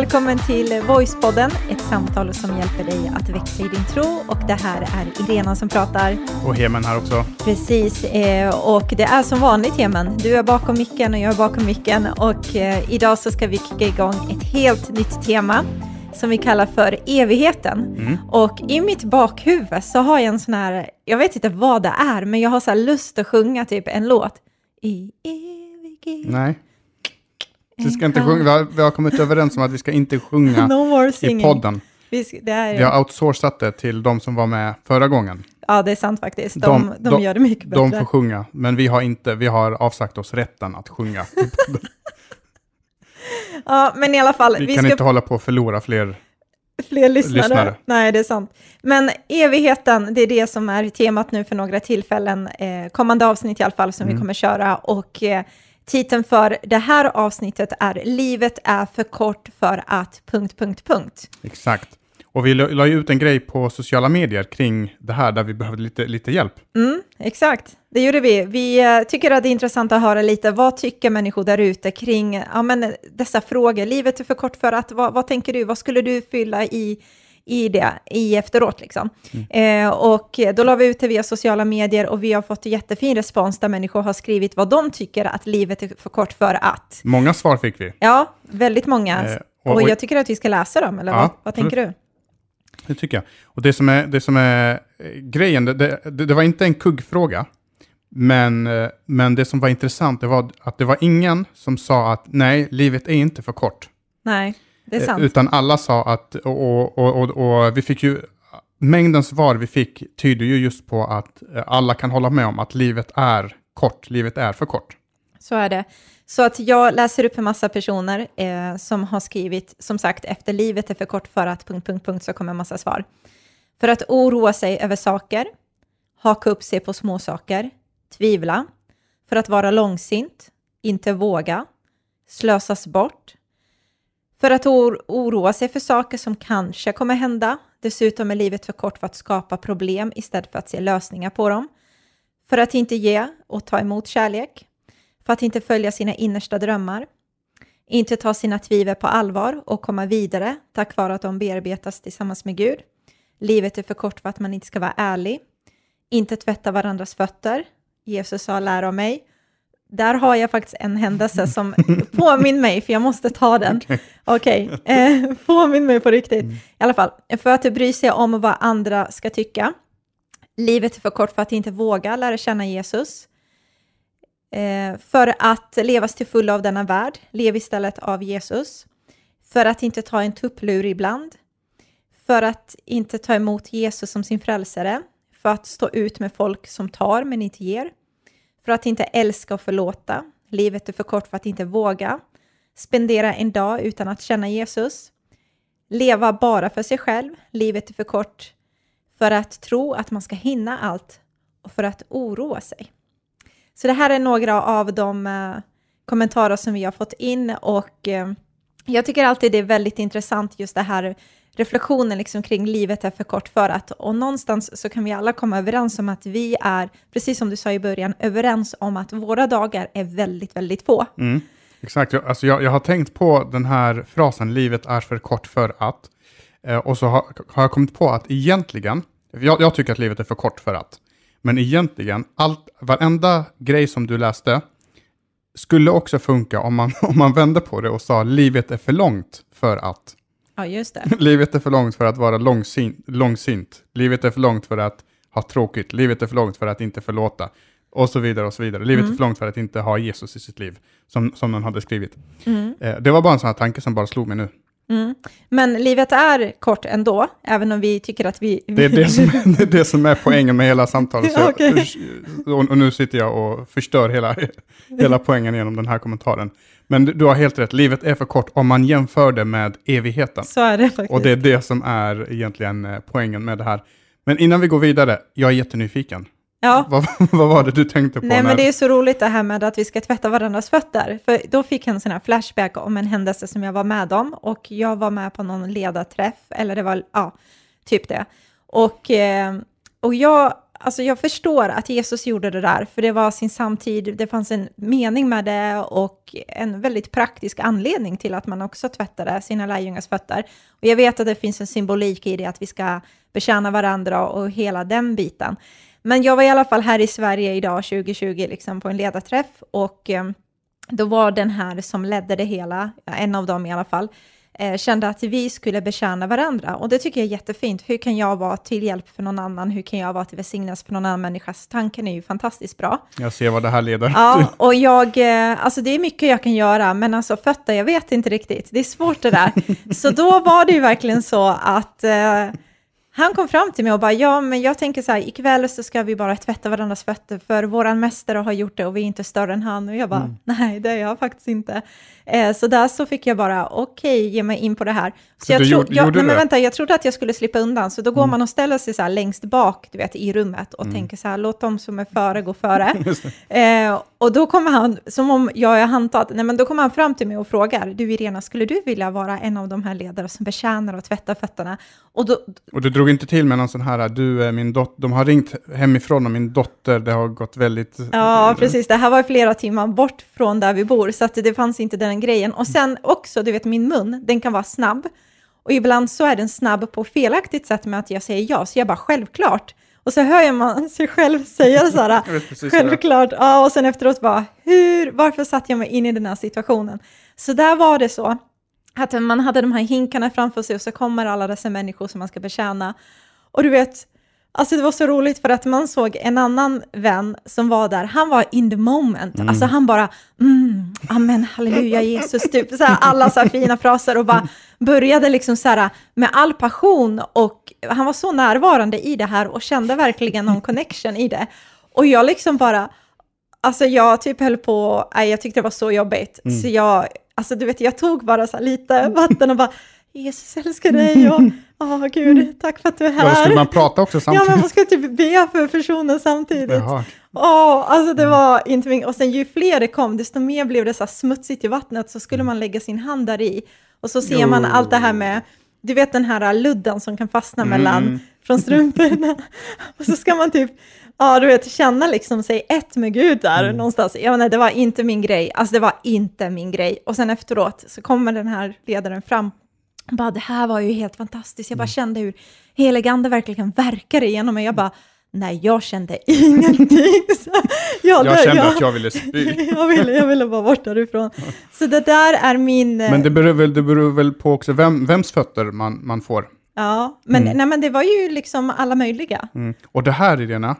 välkommen till Voicepodden, ett samtal som hjälper dig att växa i din tro. Och det här är Irena som pratar. Och Hemen här också. Precis, eh, och det är som vanligt Hemen. Du är bakom micken och jag är bakom micken. Och eh, idag så ska vi kicka igång ett helt nytt tema som vi kallar för evigheten. Mm. Och i mitt bakhuvud så har jag en sån här, jag vet inte vad det är, men jag har så här lust att sjunga typ en låt. I evighet. Nej. Vi, ska inte sjunga, vi, har, vi har kommit överens om att vi ska inte sjunga no i podden. Vi, ska, är, vi har outsourcat det till de som var med förra gången. Ja, det är sant faktiskt. De, de, de gör det mycket bättre. De får sjunga, men vi har, inte, vi har avsagt oss rätten att sjunga. ja, men i alla fall. Vi, vi kan ska... inte hålla på att förlora fler fler lyssnare. lyssnare. Nej, det är sant. Men evigheten, det är det som är temat nu för några tillfällen, eh, kommande avsnitt i alla fall, som mm. vi kommer köra. Och eh, Titeln för det här avsnittet är Livet är för kort för att... Punkt, punkt, punkt. Exakt. Och vi la ju ut en grej på sociala medier kring det här där vi behövde lite, lite hjälp. Mm, exakt, det gjorde vi. Vi eh, tycker att det är intressant att höra lite, vad tycker människor där ute kring ja, men dessa frågor? Livet är för kort för att, vad, vad tänker du? Vad skulle du fylla i i det i efteråt. Liksom. Mm. Eh, och då la vi ut det via sociala medier och vi har fått jättefin respons där människor har skrivit vad de tycker att livet är för kort för att. Många svar fick vi. Ja, väldigt många. Eh, och, och, jag tycker att vi ska läsa dem, eller ja, vad, vad tänker du? Det tycker jag. Och det som är, det som är eh, grejen, det, det, det var inte en kuggfråga, men, eh, men det som var intressant det var att det var ingen som sa att nej, livet är inte för kort. Nej. Det är sant. Utan alla sa att, och, och, och, och vi fick ju, mängden svar vi fick tyder ju just på att alla kan hålla med om att livet är kort, livet är för kort. Så är det. Så att jag läser upp en massa personer eh, som har skrivit, som sagt, efter livet är för kort för att... Punkt, punkt, punkt, så kommer en massa svar. För att oroa sig över saker, haka upp sig på små saker, tvivla, för att vara långsint, inte våga, slösas bort, för att oroa sig för saker som kanske kommer hända. Dessutom är livet för kort för att skapa problem istället för att se lösningar på dem. För att inte ge och ta emot kärlek. För att inte följa sina innersta drömmar. Inte ta sina tvivel på allvar och komma vidare tack vare att de bearbetas tillsammans med Gud. Livet är för kort för att man inte ska vara ärlig. Inte tvätta varandras fötter. Jesus sa lär av mig där har jag faktiskt en händelse som påminner mig, för jag måste ta den. Okej, okay. eh, påminn mig på riktigt. Mm. I alla fall, för att bry sig om vad andra ska tycka. Livet är för kort för att inte våga lära känna Jesus. Eh, för att levas till full av denna värld, lev istället av Jesus. För att inte ta en tupplur ibland. För att inte ta emot Jesus som sin frälsare. För att stå ut med folk som tar men inte ger för att inte älska och förlåta. Livet är för kort för att inte våga. Spendera en dag utan att känna Jesus. Leva bara för sig själv. Livet är för kort för att tro att man ska hinna allt och för att oroa sig. Så det här är några av de eh, kommentarer som vi har fått in och eh, jag tycker alltid det är väldigt intressant just det här reflektionen liksom kring livet är för kort för att, och någonstans så kan vi alla komma överens om att vi är, precis som du sa i början, överens om att våra dagar är väldigt, väldigt få. Mm, exakt, jag, alltså jag, jag har tänkt på den här frasen, livet är för kort för att, eh, och så har, har, jag kommit på att egentligen, jag, jag, tycker att livet är för kort för att, men egentligen, allt, varenda grej som du läste, skulle också funka om man, om man vände på det och sa livet är för långt för att. Ja, just det. Livet är för långt för att vara långsint, långsint. Livet är för långt för att ha tråkigt. Livet är för långt för att inte förlåta. Och så vidare och så vidare. Livet mm. är för långt för att inte ha Jesus i sitt liv, som, som någon hade skrivit. Mm. Eh, det var bara en sån här tanke som bara slog mig nu. Mm. Men livet är kort ändå, även om vi tycker att vi... Det är det som, det är, det som är poängen med hela samtalet. ja, okay. och, och, nu sitter jag och förstör hela, hela poängen genom den här kommentaren. Men du har helt rätt, livet är för kort om man jämför det med evigheten. Så är det faktiskt. Och det är det som är egentligen eh, poängen med det här. Men innan vi går vidare, jag är jättenyfiken. Ja. Vad, vad var det du tänkte på? Nej, när... men det är så roligt det här med att vi ska tvätta varandras fötter. För då fick jag en sån här flashback om en händelse som jag var med om. Och jag var med på någon ledarträff, eller det var, ja, typ det. Och, eh, och jag alltså jag förstår att Jesus gjorde det där, för det var sin samtid, det fanns en mening med det och en väldigt praktisk anledning till att man också tvättade sina lärjungars fötter. Och jag vet att det finns en symbolik i det, att vi ska betjäna varandra och hela den biten. Men jag var i alla fall här i Sverige idag, 2020, liksom på en ledarträff och eh, då var den här som ledde det hela, en av dem i alla fall, eh, kände att vi skulle betjäna varandra. Och det tycker jag är jättefint. Hur kan jag vara till hjälp för någon annan? Hur kan jag vara till välsignelse för någon annan människas? Tanken är ju fantastiskt bra. Jag ser vad det här leder Ja, och jag, eh, alltså det är mycket jag kan göra, men alltså fötter, jag vet inte riktigt. Det är svårt det där. Så då var det ju verkligen så att eh, han kom fram till mig och bara, ja, men jag tänker så här, ikväll så ska vi bara tvätta varandras fötter, för våran mästare har gjort det och vi är inte större än han. Och jag bara, mm. nej, det är jag faktiskt inte. Eh, så där så fick jag bara, okej, okay, ge mig in på det här. Så, så jag, tro, jag, nej, men vänta, jag trodde att jag skulle slippa undan, så då går mm. man och ställer sig så här längst bak, du vet, i rummet och mm. tänker så här, låt dem som är före gå före. eh, och då kommer han, som om jag är handtad, nej men då kommer han fram till mig och frågar, du Irena, skulle du vilja vara en av de här ledare som betjänar och tvättar fötterna? Och, då, och du drog inte till med någon sån här, du är min dotter, de har ringt hemifrån och min dotter, det har gått väldigt... Ja, precis, det här var flera timmar bort från där vi bor, så att det fanns inte den grejen. Och sen också, du vet min mun, den kan vara snabb. Och ibland så är den snabb på felaktigt sätt med att jag säger ja, så jag bara självklart. Och så hör man sig själv säga så här, självklart, ja, och sen efteråt bara, hur, varför satte jag mig in i den här situationen? Så där var det så, att man hade de här hinkarna framför sig och så kommer alla dessa människor som man ska betjäna. Och du vet, Alltså det var så roligt för att man såg en annan vän som var där, han var in the moment. Mm. Alltså han bara, mm, amen, halleluja Jesus, typ så här, alla så här fina fraser och bara började liksom så här med all passion och han var så närvarande i det här och kände verkligen någon connection i det. Och jag liksom bara, alltså jag typ höll på, nej jag tyckte det var så jobbigt, mm. så jag, alltså du vet jag tog bara så lite vatten och bara, Jesus älskar dig och oh, gud, tack för att du är här. Ja, skulle man prata också samtidigt? Ja, men man ska typ be för personen samtidigt. Oh, alltså det var inte min... Och sen ju fler det kom, desto mer blev det så smutsigt i vattnet, så skulle man lägga sin hand där i. Och så ser jo. man allt det här med, du vet den här ludden som kan fastna mm. mellan, från strumporna. och så ska man typ, ja du vet, känna liksom sig ett med Gud där mm. någonstans. Ja, nej, det var inte min grej, alltså det var inte min grej. Och sen efteråt så kommer den här ledaren fram bara, det här var ju helt fantastiskt. Jag bara mm. kände hur heligande verkligen verkade genom mig. Jag bara, nej, jag kände ingenting. Så jag, jag kände jag, att jag ville spy. jag, ville, jag ville bara bort därifrån. Så det där är min... Men det beror väl, det beror väl på också vem, vems fötter man, man får. Ja, men, mm. nej, men det var ju liksom alla möjliga. Mm. Och det här, Irena,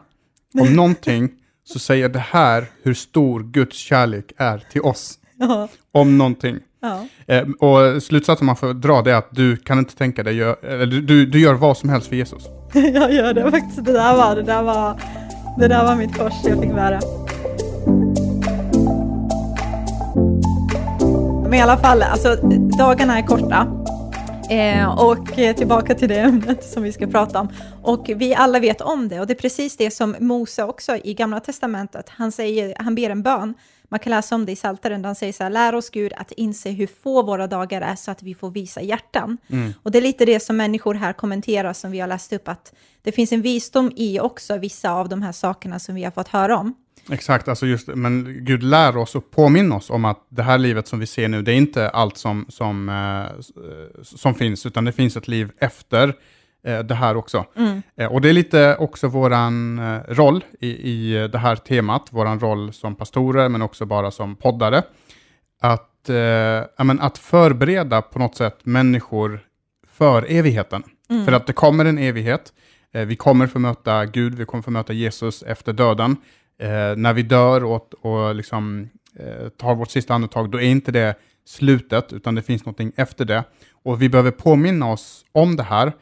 om någonting så säger det här hur stor Guds kärlek är till oss. Ja. Om någonting. Ja. Eh, och slutsatsen man får dra det är att du kan inte tänka dig, eller du, du gör vad som helst för Jesus. jag gör det faktiskt. Det där var, det där var, det där var mitt kors jag fick bära. Men i alla fall, alltså dagarna är korta. Eh, och tillbaka till det ämnet som vi ska prata om. Och vi alla vet om det och det är precis det som Mose också i Gamla Testamentet, han, säger, han ber en bön man kan läsa om det i Psaltaren, där han säger så här, lär oss Gud att inse hur få våra dagar är så att vi får visa hjärtan. Mm. Och det är lite det som människor här kommenterar som vi har läst upp, att det finns en visdom i också vissa av de här sakerna som vi har fått höra om. Exakt, alltså just, men Gud lär oss och påminner oss om att det här livet som vi ser nu, det är inte allt som, som, eh, som finns, utan det finns ett liv efter Eh, det här också. Mm. Eh, och det är lite också våran eh, roll i, i det här temat, våran roll som pastorer, men också bara som poddare. Att, eh, men, att förbereda på något sätt människor för evigheten. Mm. För att det kommer en evighet. Eh, vi kommer få möta Gud, vi kommer få möta Jesus efter döden. Eh, när vi dör och, och liksom, tar vårt sista andetag, då är inte det slutet, utan det finns någonting efter det. Och vi behöver påminna oss om det här, Eh,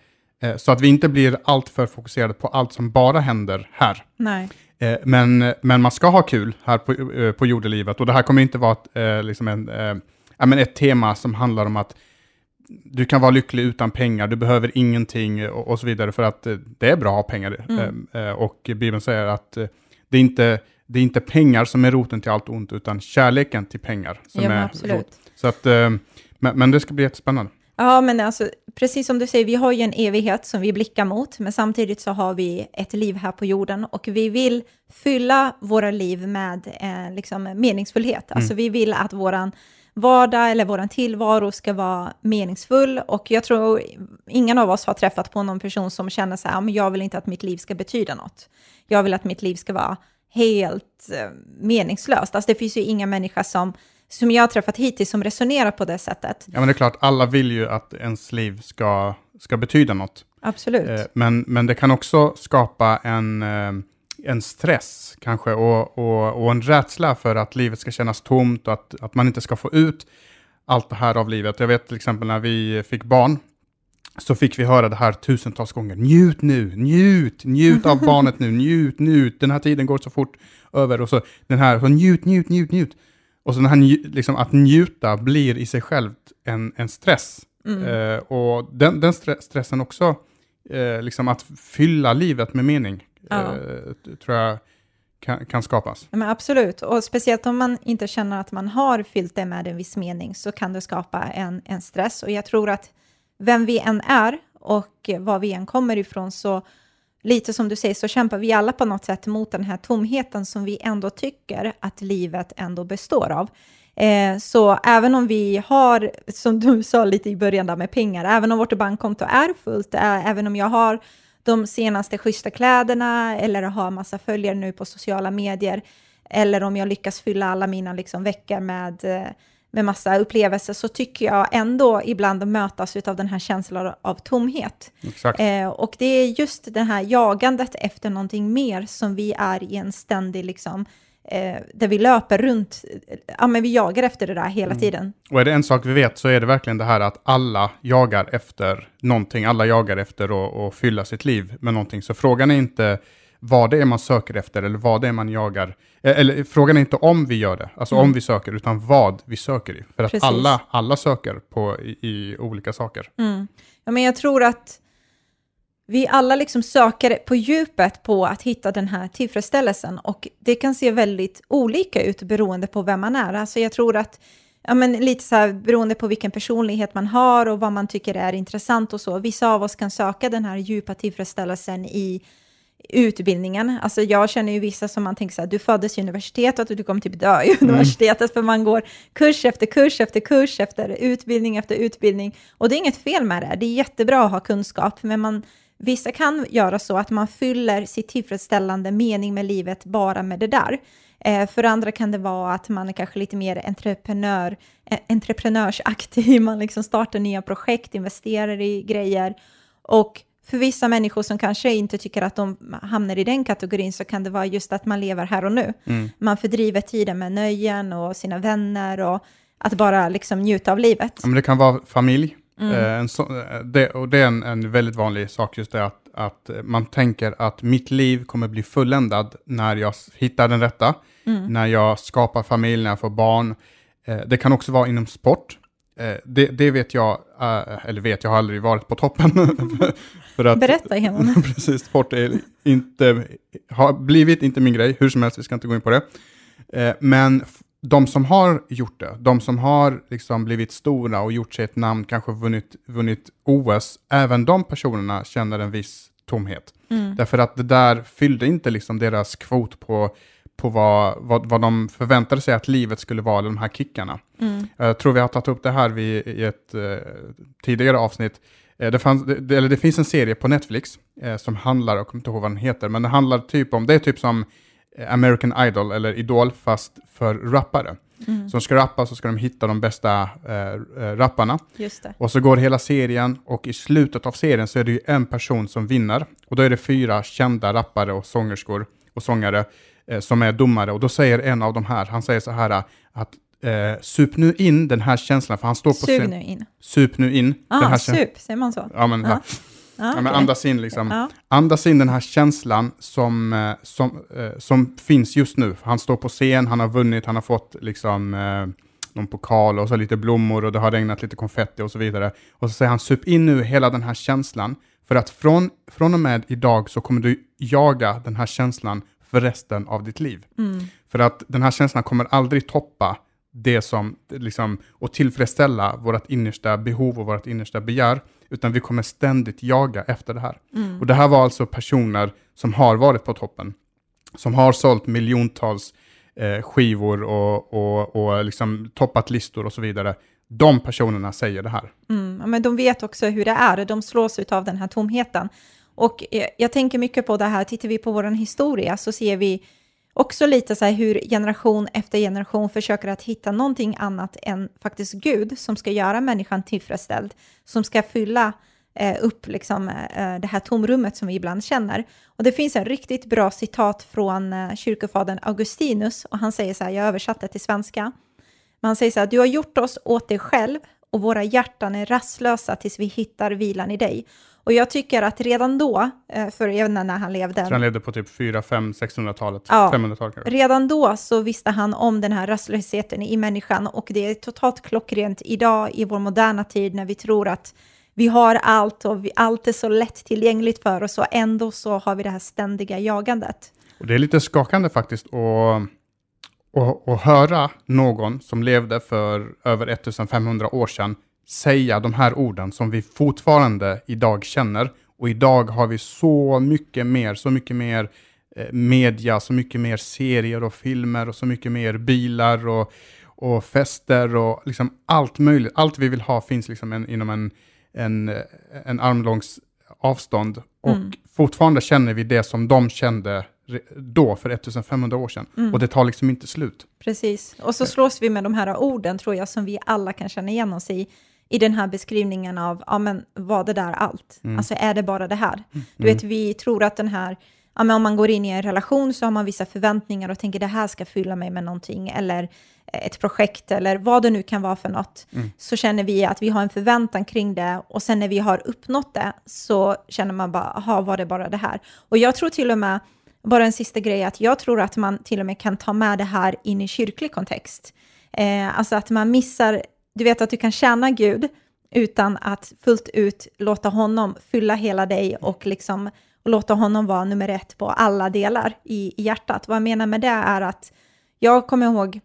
så att vi inte blir alltör fokuserade på allt som bara händer här. Nej. Eh, men, men man ska ha kul här på, eh, på jordelivet och det här kommer inte vara ett, liksom en, äh, ett tema som handlar om att du kan vara lycklig utan pengar, du behöver ingenting och, och så vidare för att det är bra att ha pengar. Mm. Och Bibeln säger att det är, inte, det är inte pengar som är roten till allt ont, utan kärleken till pengar. Som ja, är absolut. Rot. Så att, men, men det ska bli jättespännande. Ja, men alltså, precis som du säger, vi har ju en evighet som vi blickar mot, men samtidigt så har vi ett liv här på jorden och vi vill fylla våra liv med eh, liksom meningsfullhet. Alltså vi vill att våran vardag eller vår tillvaro ska vara meningsfull och jag tror ingen av oss har träffat på någon person som känner så här, men jag vill inte att mitt liv ska betyda något. Jag vill att mitt liv ska vara helt eh, meningslöst. Alltså det finns ju inga människa som, som jag har träffat hittills som resonerar på det sättet. Ja, men det är klart, alla vill ju att ens liv ska, ska betyda något. Absolut. Eh, Men, men det kan också skapa en, eh, en stress kanske och, och, och en rädsla för att livet ska kännas tomt och att, att man inte ska få ut allt det här av livet. Jag vet till exempel när vi fick barn, så fick vi höra det här tusentals gånger. Njut nu, njut, njut av barnet nu, njut, njut. Den här tiden går så fort över och så den här, så njut, njut, njut, njut. Och så den här, liksom att njuta blir i sig självt en, en stress. Eh, och den, den stre- stressen också, eh, liksom att fylla livet med mening, Ja. eh, tror jag kan, kan skapas. Ja, men absolut, och speciellt om man inte känner att man har fyllt det med en viss mening så kan det skapa en, en stress. Och jag tror att vem vi än är och var vi än kommer ifrån så lite som du säger så kämpar vi alla på något sätt mot den här tomheten som vi ändå tycker att livet ändå består av. Eh, så även om vi har, som du sa lite i början där med pengar, även om vårt bankkonto är fullt, eh, även om jag har de senaste schyssta kläderna eller har massa följare nu på sociala medier, eller om jag lyckas fylla alla mina liksom, veckor med, eh, med massa upplevelser, så tycker jag ändå ibland mötas av den här känslan av tomhet. Exakt. Eh, och det är just det här jagandet efter någonting mer som vi är i en ständig, liksom, eh, där vi löper runt, ja men vi jagar efter det där hela tiden. Och är det en sak vi vet så är det verkligen det här att alla jagar efter någonting. Alla jagar efter att, att fylla sitt liv med någonting. Så frågan är inte vad det är man söker efter eller vad det är man jagar. Eh, Eller frågan är inte om vi gör det, alltså om vi söker, utan vad vi söker i. För att Precis. alla, alla söker på, i, i olika saker. Mm. Ja, men jag tror att vi alla liksom söker på djupet på att hitta den här tillfredsställelsen och det kan se väldigt olika ut beroende på vem man är. Alltså jag tror att, ja men lite så här beroende på vilken personlighet man har och vad man tycker är intressant och så. Vissa av oss kan söka den här djupa tillfredsställelsen i utbildningen. Alltså jag känner ju vissa som man tänker så här, du föddes i universitetet och du kommer typ dö i universitetet för man går kurs efter kurs efter kurs efter utbildning efter utbildning. Och det är inget fel med det, det är jättebra att ha kunskap, men man, vissa kan göra så att man fyller sitt tillfredsställande mening med livet bara med det där. Eh, för andra kan det vara att man är kanske lite mer entreprenör, eh, entreprenörsaktig, man liksom startar nya projekt, investerar i grejer. Och för vissa människor som kanske inte tycker att de hamnar i den kategorin så kan det vara just att man lever här och nu. Man fördriver tiden med nöjen och sina vänner och att bara liksom njuta av livet. Ja, men det kan vara familj. Eh, en så, eh, det, och det är en, en väldigt vanlig sak just det att, att eh, man tänker att mitt liv kommer bli fulländad när jag hittar den rätta, när jag skapar familj, när jag får barn. Eh, det kan också vara inom sport. Eh, det, det vet jag, eh, eller vet, jag har aldrig varit på toppen. för att, Berätta, Heman. Precis, sport är inte, har blivit inte min grej, hur som helst, vi ska inte gå in på det. Eh, men de som har gjort det, de som har liksom blivit stora och gjort sig ett namn, kanske vunnit, vunnit OS, även de personerna känner en viss tomhet. Därför att det där fyllde inte liksom deras kvot på, på vad, vad, vad de förväntade sig att livet skulle vara, de här kickarna. Jag tror vi har tagit upp det här vid, i ett eh, tidigare avsnitt. Eh, det, fanns, det, eller det finns en serie på Netflix eh, som handlar, jag kommer inte ihåg vad den heter, men det handlar typ om, det är typ som eh, American Idol eller Idol fast för rappare. Som ska rappa så ska de hitta de bästa eh, eh, rapparna. Och så går hela serien och i slutet av serien så är det ju en person som vinner. Och då är det fyra kända rappare och sångerskor och sångare eh, som är domare. Och då säger en av de här, han säger så här att eh, sup nu in den här känslan, för han står på Sug scen. nu in. Sup nu in. den Ah, här käns- sup, säger man så? Ja, men, ja. Ah, Ja, men andas in liksom. Ja. Andas in den här känslan som, eh, som, eh, som finns just nu. Han står på scen, han har vunnit, han har fått liksom någon pokal och så lite blommor och det har regnat lite konfetti och så vidare. Och så säger han, sup in nu hela den här känslan. För att från, från och med idag så kommer du jaga den här känslan för resten av ditt liv. Mm. För att den här känslan kommer aldrig toppa det som, liksom, och tillfredsställa vårt innersta behov och vårt innersta begär, utan vi kommer ständigt jaga efter det här. Mm. Och det här var alltså personer som har varit på toppen, som har sålt miljontals eh, skivor och, och, och liksom toppat listor och så vidare. De personerna säger det här. Mm, men de vet också hur det är, de slås av den här tomheten. Och jag tänker mycket på det här, tittar vi på vår historia så ser vi också lite så här hur generation efter generation försöker att hitta någonting annat än faktiskt Gud som ska göra människan tillfredsställd, som ska fylla eh, upp liksom, eh, det här tomrummet som vi ibland känner. Och det finns en riktigt bra citat från eh, kyrkofadern Augustinus och han säger så här, jag översatte till svenska, men han säger så här, du har gjort oss åt dig själv och våra hjärtan är rastlösa tills vi hittar vilan i dig. Och jag tycker att redan då, eh, för även när han levde... Så han levde på typ 4, 5, 600-talet, Ja. 500-talet kanske. Redan då så visste han om den här rastlösheten i människan och det är totalt klockrent idag i vår moderna tid när vi tror att vi har allt och vi, allt är så lätt tillgängligt för oss och ändå så har vi det här ständiga jagandet. Och det är lite skakande faktiskt att, att, att höra någon som levde för över 1500 år sedan säga de här orden som vi fortfarande idag känner. Och idag har vi så mycket mer, så mycket mer eh, media, så mycket mer serier och filmer och så mycket mer bilar och, och fester och liksom allt möjligt. Allt vi vill ha finns liksom en, inom en, en, eh, en armlångs avstånd. Och Mm. fortfarande känner vi det som de kände då, för 1500 år sedan. Mm. Och det tar liksom inte slut. Precis. Och så slås vi med de här orden, tror jag, som vi alla kan känna igen oss i, i den här beskrivningen av, ja men var det där allt? Mm. Alltså är det bara det här? Du vet, vi tror att den här, ja men om man går in i en relation så har man vissa förväntningar och tänker det här ska fylla mig med någonting, eller ett projekt, eller vad det nu kan vara för något, Mm. så känner vi att vi har en förväntan kring det, och sen när vi har uppnått det, så känner man bara, aha, var det bara det här? Och jag tror till och med, bara en sista grej, att jag tror att man till och med kan ta med det här in i kyrklig kontext. Eh, alltså att man missar, du vet att du kan tjäna Gud utan att fullt ut låta honom fylla hela dig och liksom och låta honom vara nummer ett på alla delar i, i hjärtat. Vad jag menar med det är att jag kommer ihåg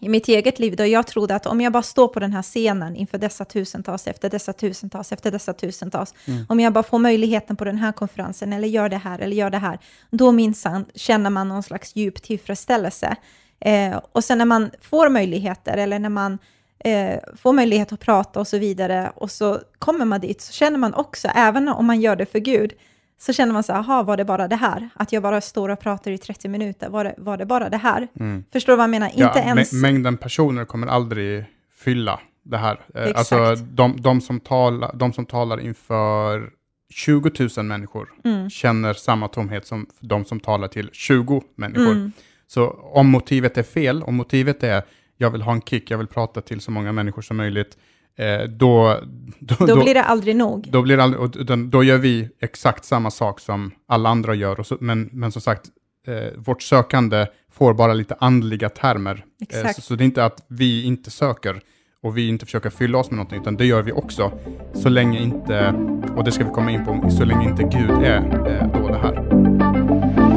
i mitt eget liv då jag trodde att om jag bara står på den här scenen inför dessa tusentals, efter dessa tusentals, efter dessa tusentals, om jag bara får möjligheten på den här konferensen eller gör det här eller gör det här, då minsann känner man någon slags djup tillfredsställelse. Eh, och sen när man får möjligheter eller när man eh, får möjlighet att prata och så vidare och så kommer man dit så känner man också, även om man gör det för Gud, så känner man så här, var det bara det här? Att jag bara står och pratar i 30 minuter, var det, var det bara det här? Förstår du vad jag menar? Inte Mm. Ja, ens... mä- mängden personer kommer aldrig fylla det här. Eh, Exakt. Alltså de, de, som talar, de som talar inför 20 000 människor Mm. känner samma tomhet som de som talar till 20 människor. Mm. Så om motivet är fel, om motivet är jag vill ha en kick, jag vill prata till så många människor som möjligt, eh, då, då, Då blir det aldrig nog. då, blir det aldrig, utan då gör vi exakt samma sak som alla andra gör. Så, men, men som sagt, eh, vårt sökande får bara lite andliga termer. Eh, så, så det är inte att vi inte söker och vi inte försöker fylla oss med någonting, utan det gör vi också. Så länge inte, och det ska vi komma in på, så länge inte Gud är eh, då det här.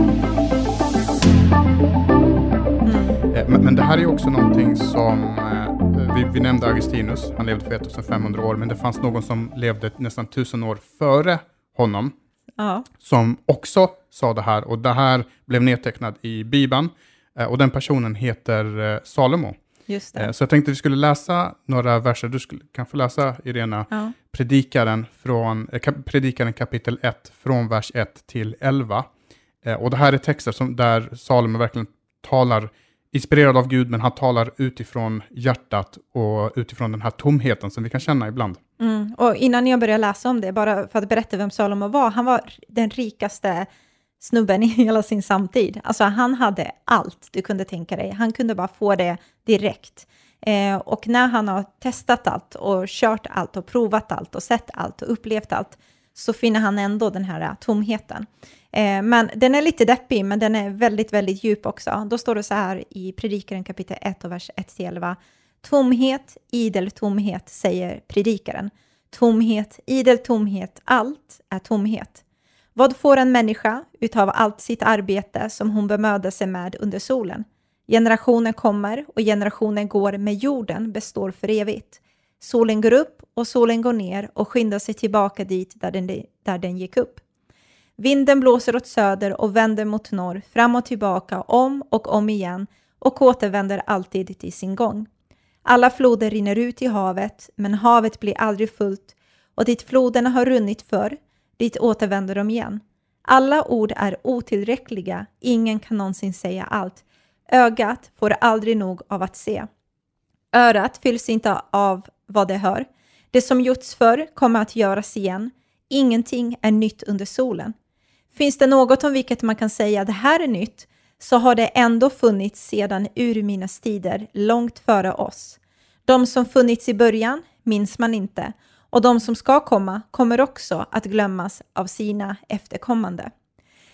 Men, men det här är också någonting som, eh, vi, vi nämnde Augustinus, han levde för 1500 år, men det fanns någon som levde nästan 1000 år före honom, Ja. som också sa det här, och det här blev nedtecknat i Bibeln, eh, och den personen heter eh, Salomo. Just det. Så jag tänkte vi skulle läsa några verser, du skulle, kan få läsa Irena, Ja. Predikaren, från, Predikaren kapitel 1, från vers 1 till 11. Eh, och det här är texter som, där Salomo verkligen talar, inspirerad av Gud, men han talar utifrån hjärtat och utifrån den här tomheten som vi kan känna ibland. Mm. Och innan jag börjar läsa om det, bara för att berätta vem Salomo var, han var den rikaste snubben i hela sin samtid. Alltså han hade allt du kunde tänka dig. Han kunde bara få det direkt. Eh, och när han har testat allt och kört allt och provat allt och sett allt och upplevt allt så finner han ändå den här eh, tomheten. Eh, men den är lite deppig, men den är väldigt, väldigt djup också. Då står det så här i Predikaren kapitel 1 och vers 1-11. Tomhet, idel tomhet, säger predikaren. Tomhet, idel tomhet, allt är tomhet. Vad får en människa utav allt sitt arbete som hon bemödar sig med under solen? Generationer kommer och generationer går, med jorden består för evigt. Solen går upp och solen går ner och skyndar sig tillbaka dit där den, där den gick upp. Vinden blåser åt söder och vänder mot norr, fram och tillbaka, om och om igen och återvänder alltid till sin gång. Alla floder rinner ut i havet, men havet blir aldrig fullt och dit floderna har runnit förr, dit återvänder de igen. Alla ord är otillräckliga, ingen kan någonsin säga allt. Ögat får aldrig nog av att se. Örat fylls inte av vad det hör. Det som gjorts förr kommer att göras igen. Ingenting är nytt under solen. Finns det något om vilket man kan säga det här är nytt, så har det ändå funnits sedan urminnes tider, långt före oss. De som funnits i början minns man inte, och de som ska komma kommer också att glömmas av sina efterkommande.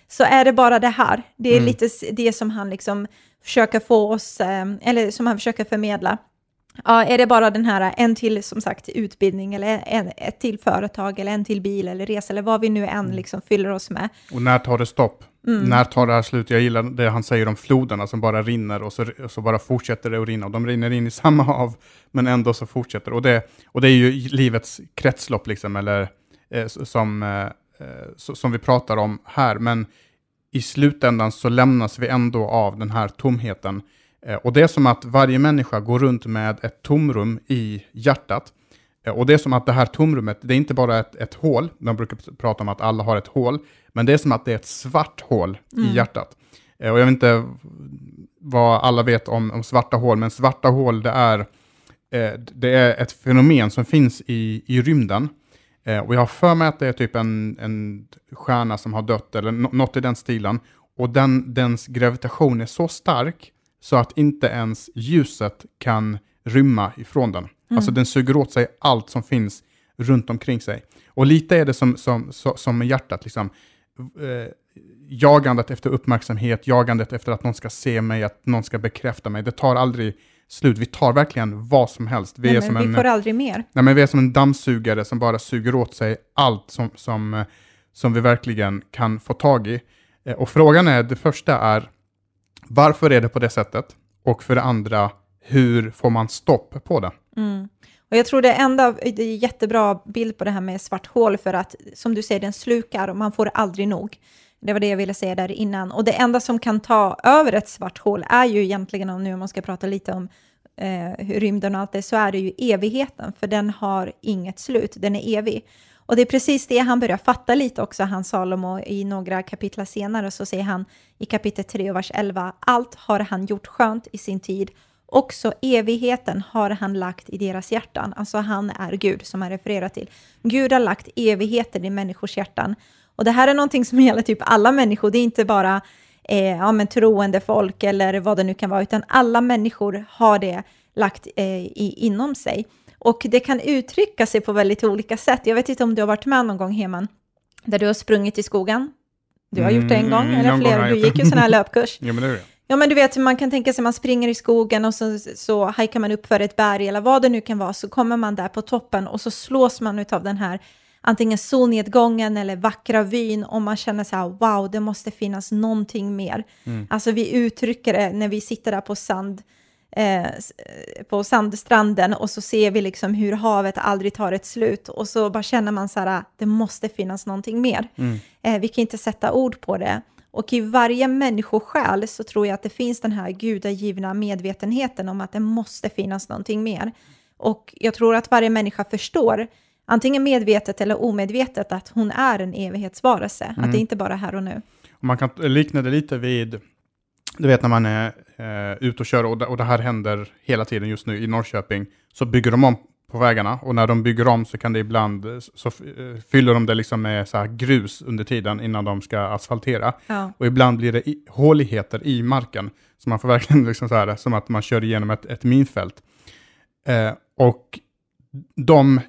Så är det bara det här, det är mm. lite det som han liksom försöker få oss, eh, eller som han försöker förmedla. Ja, är det bara den här, en till som sagt utbildning eller en, ett till företag eller en till bil eller resa eller vad vi nu än mm. liksom fyller oss med. Och när tar det stopp? Mm. När tar det här slut? Jag gillar det han säger om floderna som bara rinner och så, och så bara fortsätter det att rinna. Och de rinner in i samma hav, men ändå så fortsätter och det. Och det är ju livets kretslopp, liksom, eller eh, som, eh, eh som vi pratar om här. Men i slutändan så lämnas vi ändå av den här tomheten och det är som att varje människa går runt med ett tomrum i hjärtat. Eh, och det är som att det här tomrummet, det är inte bara ett, ett hål, de brukar prata om att alla har ett hål, men det är som att det är ett svart hål mm. i hjärtat. Eh, och jag vet inte vad alla vet om, om svarta hål, men svarta hål det är, det är ett fenomen som finns i, i rymden. Och jag har för mig att det är typ en, en stjärna som har dött, eller något i den stilen. Och den, dens gravitation är så stark så att inte ens ljuset kan rymma ifrån den. Mm. Alltså den suger åt sig allt som finns runt omkring sig. Och lite är det som, som, som, med hjärtat, liksom. Eh, jagandet efter uppmärksamhet, jagandet efter att någon ska se mig, att någon ska bekräfta mig. Det tar aldrig slut. Vi tar verkligen vad som helst. Vi, nej, är som vi en, får aldrig mer. Nej, men vi är som en dammsugare som bara suger åt sig allt som, som, som vi verkligen kan få tag i. Eh, och frågan är, det första är, varför är det på det sättet? Och för det andra, hur får man stopp på det? Mm. Och jag tror det enda, det är jättebra bild på det här med svart hål, för att som du säger, den slukar och man får aldrig nog. Det var det jag ville säga där innan. Och det enda som kan ta över ett svart hål är ju egentligen, om nu man ska prata lite om eh, rymden och allt det, så är det ju evigheten, för den har inget slut, den är evig. Och det är precis det han börjar fatta lite också, han Salomo, i några kapitel senare, så säger han i kapitel 3, vers 11, allt har han gjort skönt i sin tid, också evigheten har han lagt i deras hjärtan. Alltså han är Gud, som han refererar till. Gud har lagt evigheten i människors hjärtan. Och det här är någonting som gäller typ alla människor, det är inte bara eh, ja, men troende folk eller vad det nu kan vara, utan alla människor har det lagt eh, i, inom sig. Och det kan uttrycka sig på väldigt olika sätt. Jag vet inte om du har varit med någon gång, Heman, där du har sprungit i skogen. Du har gjort det en gång, mm, eller flera. Du gick ju sån här löpkurs. ja, men det är det. Ja, men du vet, man kan tänka sig man springer i skogen och så, så hajkar man upp för ett berg eller vad det nu kan vara, så kommer man där på toppen och så slås man av den här antingen solnedgången eller vackra vyn och man känner så här, wow, det måste finnas någonting mer. Mm. Alltså vi uttrycker det när vi sitter där på sand, eh, på sandstranden och så ser vi liksom hur havet aldrig tar ett slut och så bara känner man så här, det måste finnas någonting mer. Mm. Eh, vi kan inte sätta ord på det. Och i varje människosjäl så tror jag att det finns den här gudagivna medvetenheten om att det måste finnas någonting mer. Och jag tror att varje människa förstår, antingen medvetet eller omedvetet, att hon är en evighetsvarelse. Mm. Att det mm. inte bara är här och nu. Man kan likna det lite vid du vet när man är eh, ute och kör, och det, och det här händer hela tiden just nu i Norrköping, så bygger de om på vägarna och när de bygger om så kan det ibland, så eh, fyller de det liksom med så grus under tiden innan de ska asfaltera. Ja. Och ibland blir det i, håligheter i marken, så man får verkligen liksom så här, som att man kör igenom ett, ett minfält. Eh, och de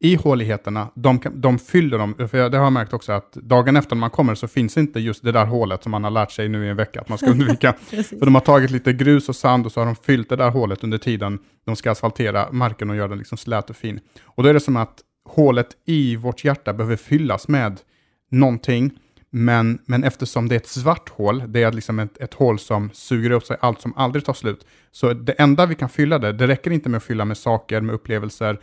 ihåligheterna, de, de fyller dem, för det har jag märkt också att dagen efter när man kommer så finns inte just det där hålet som man har lärt sig nu i en vecka att man ska undvika. för de har tagit lite grus och sand och så har de fyllt det där hålet under tiden de ska asfaltera marken och göra den liksom slät och fin. Och då är det som att hålet i vårt hjärta behöver fyllas med någonting, Men, men eftersom det är ett svart hål, det är liksom ett, ett hål som suger upp sig allt som aldrig tar slut. Så det enda vi kan fylla det, det räcker inte med att fylla med saker, med upplevelser,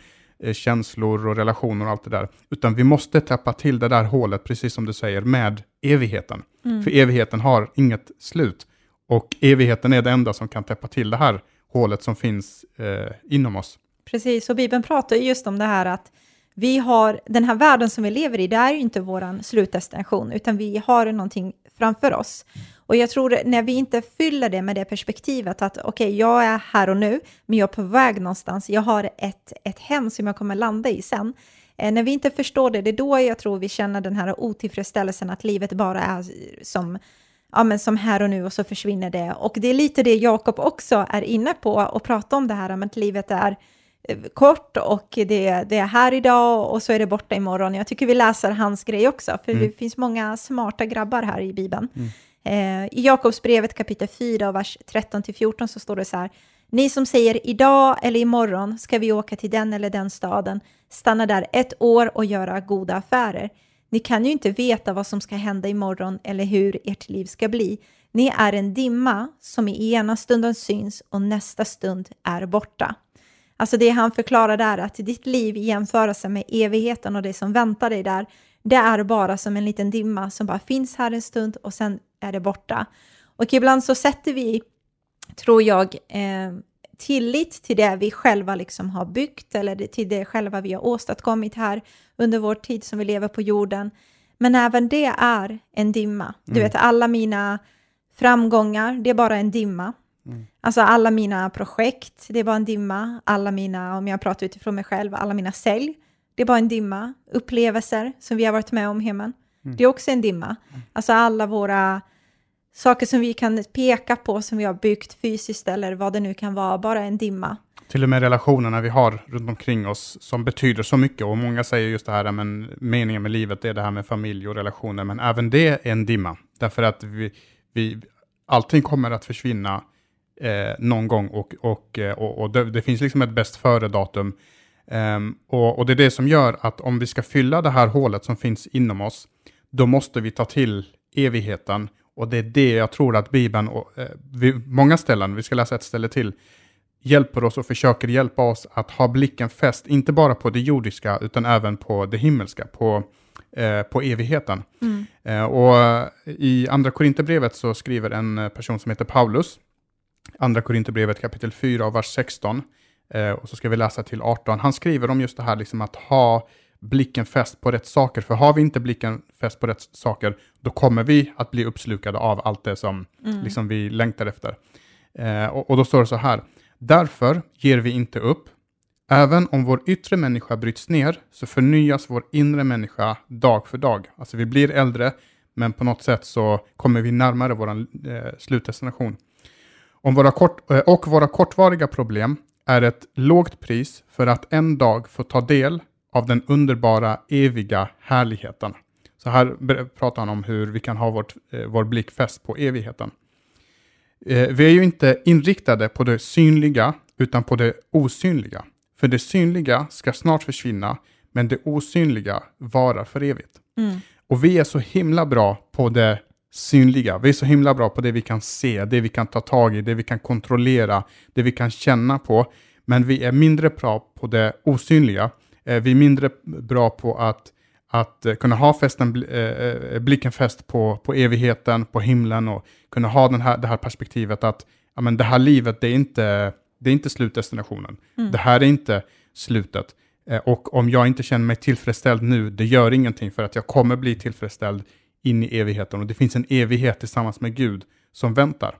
känslor och relationer och allt det där. Utan vi måste täppa till det där hålet, precis som du säger, med evigheten. Mm. För evigheten har inget slut. Och evigheten är det enda som kan täppa till det här hålet som finns eh, inom oss. Precis, och Bibeln pratar ju just om det här att vi har, den här världen som vi lever i, det är ju inte vår slutdestination, utan vi har någonting framför oss. Och jag tror när vi inte fyller det med det perspektivet att okej, okay, jag är här och nu, men jag är på väg någonstans, jag har ett, ett hem som jag kommer landa i sen. Eh, när vi inte förstår det, det är då jag tror vi känner den här otillfredsställelsen att livet bara är som ja, men som här och nu och så försvinner det. Och det är lite det Jakob också är inne på och pratar om det här med att livet är eh, kort och det, det är här idag och så är det borta imorgon. Jag tycker vi läser hans grej också, för mm. det finns många smarta grabbar här i Bibeln. Mm. Eh, I Jakobsbrevet kapitel 4 och vers 13-14 så står det så här, ni som säger idag eller imorgon ska vi åka till den eller den staden, stanna där ett år och göra goda affärer. Ni kan ju inte veta vad som ska hända imorgon eller hur ert liv ska bli. Ni är en dimma som i ena stunden syns och nästa stund är borta. Alltså det han förklarar där att ditt liv i jämförelse med evigheten och det som väntar dig där, det är bara som en liten dimma som bara finns här en stund och sen är det borta. Och ibland så sätter vi, tror jag, eh, tillit till det vi själva liksom har byggt eller till det själva vi har åstadkommit här under vår tid som vi lever på jorden. Men även det är en dimma. Du mm. vet, alla mina framgångar, det är bara en dimma. Mm. Alltså alla mina projekt, det bara en dimma. Alla mina, om jag pratar utifrån mig själv, alla mina sälj, det bara en dimma. Upplevelser som vi har varit med om hemma, mm. det är också en dimma. Mm. Alltså alla våra saker som vi kan peka på som vi har byggt fysiskt eller vad det nu kan vara, bara en dimma. Till och med relationerna vi har runt omkring oss som betyder så mycket och många säger just det här, men meningen med livet är det här med familj och relationer, men även det är en dimma. Därför att vi, vi, allting kommer att försvinna eh, någon gång och, och, eh, och, och det, det, finns liksom ett bäst före-datum. Um, och, och det är det som gör att om vi ska fylla det här hålet som finns inom oss, då måste vi ta till evigheten och det är det jag tror att Bibeln, och, eh, vid många ställen, vi ska läsa ett ställe till, hjälper oss och försöker hjälpa oss att ha blicken fäst, inte bara på det jordiska, utan även på det himmelska, på, eh, på evigheten. Mm. Eh, och i Andra Korinthierbrevet så skriver en person som heter Paulus, Andra Korinthierbrevet kapitel 4 och vers 16, eh, och så ska vi läsa till 18. Han skriver om just det här liksom att ha blicken fäst på rätt saker. För har vi inte blicken fäst på rätt saker, då kommer vi att bli uppslukade av allt det som mm. liksom, vi längtar efter. Eh, och, och, då står det så här, därför ger vi inte upp. Även om vår yttre människa bryts ner så förnyas vår inre människa dag för dag. Alltså vi blir äldre, men på något sätt så kommer vi närmare vår eh, slutdestination. Om våra kort, eh, och våra kortvariga problem är ett lågt pris för att en dag få ta del av den underbara eviga härligheten. Så här pratar han om hur vi kan ha vårt, eh, vår blick fäst på evigheten. Eh, vi är ju inte inriktade på det synliga, utan på det osynliga. För det synliga ska snart försvinna, men det osynliga varar för evigt. Mm. Och vi är så himla bra på det synliga. Vi är så himla bra på det vi kan se, det vi kan ta tag i, det vi kan kontrollera, det vi kan känna på. Men vi är mindre bra på det osynliga. Eh, vi är mindre bra på att, att eh, kunna ha festen, eh, blicken fäst på, på evigheten, på himlen och kunna ha den här, det här perspektivet att ja, men det här livet, det är inte, det är inte slutdestinationen. Mm. Det här är inte slutet. Och om jag inte känner mig tillfredsställd nu, det gör ingenting för att jag kommer bli tillfredsställd in i evigheten. Och det finns en evighet tillsammans med Gud som väntar.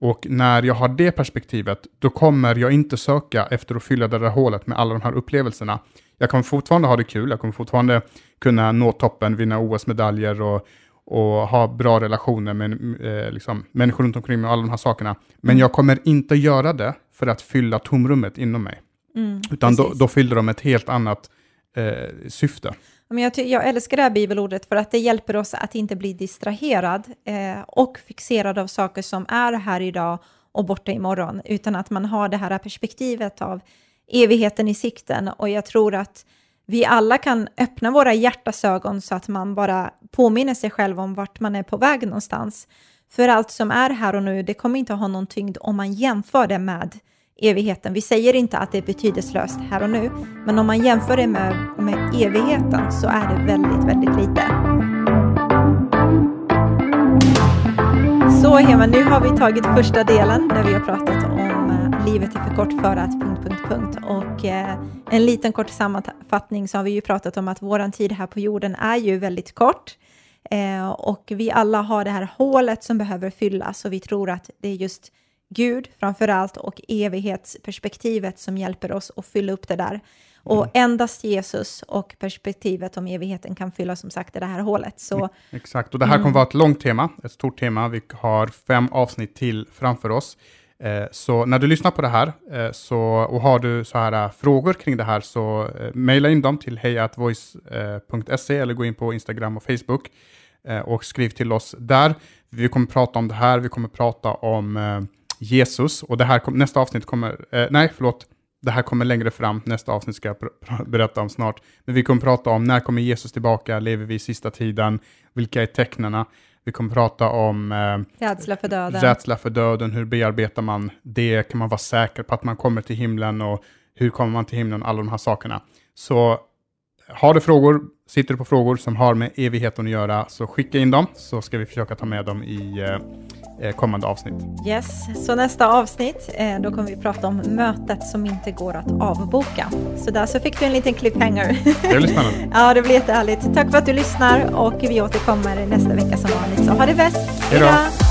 Och när jag har det perspektivet, då kommer jag inte söka efter att fylla det där hålet med alla de här upplevelserna jag kommer fortfarande ha det kul, jag kommer fortfarande kunna nå toppen, vinna OS-medaljer och, och ha bra relationer med eh, liksom, människor runt omkring mig och alla de här sakerna. Men mm. jag kommer inte göra det för att fylla tomrummet inom mig. Mm, Utan då, då, fyller de ett helt annat eh, syfte. Men jag, jag älskar det här bibelordet för att det hjälper oss att inte bli distraherad eh, och fixerad av saker som är här idag och borta imorgon, utan att man har det här perspektivet av evigheten i sikten och jag tror att vi alla kan öppna våra hjärtas ögon så att man bara påminner sig själv om vart man är på väg någonstans. För allt som är här och nu, det kommer inte ha någon tyngd om man jämför det med evigheten. Vi säger inte att det är betydelselöst här och nu, men om man jämför det med, med evigheten så är det väldigt, väldigt lite. Så Hema, nu har vi tagit första delen där vi har pratat om eh, livet är för kort för att... Punkt, punkt, punkt. Och eh, en liten kort sammanfattning så har vi ju pratat om att våran tid här på jorden är ju väldigt kort. Eh, och vi alla har det här hålet som behöver fyllas och vi tror att det är just Gud framför allt och evighetsperspektivet som hjälper oss att fylla upp det där. Och mm. endast Jesus och perspektivet om evigheten kan fylla som sagt det här hålet. Så, Exakt, och det här kommer mm. vara ett långt tema, ett stort tema. Vi har fem avsnitt till framför oss. Eh, så när du lyssnar på det här eh, så, och har du så här eh, frågor kring det här så mejla in dem till hejatvoice.se eller gå in på Instagram och Facebook och skriv till oss där. Vi kommer prata om det här, vi kommer prata om Jesus och det här, nästa avsnitt kommer, nej förlåt, det här kommer längre fram, nästa avsnitt ska jag berätta om snart. Men vi kommer prata om när kommer Jesus tillbaka, lever vi i sista tiden, vilka är tecknena? Vi kommer prata om eh, rädsla för döden. Rädsla för döden, hur bearbetar man det? Kan man vara säker på att man kommer till himlen och hur kommer man till himlen? Alla de här sakerna. Så har du frågor, sitter du på frågor som har med evigheten att göra, så skicka in dem så ska vi försöka ta med dem i eh, Eh, kommande avsnitt. Yes, så nästa avsnitt, eh, då kommer vi prata om mötet som inte går att avboka. Så där så fick du en liten cliffhanger. Det blir spännande. ja, det blir jättehärligt. Tack för att du lyssnar och vi återkommer nästa vecka som vanligt. Så ha det bäst. Hej då.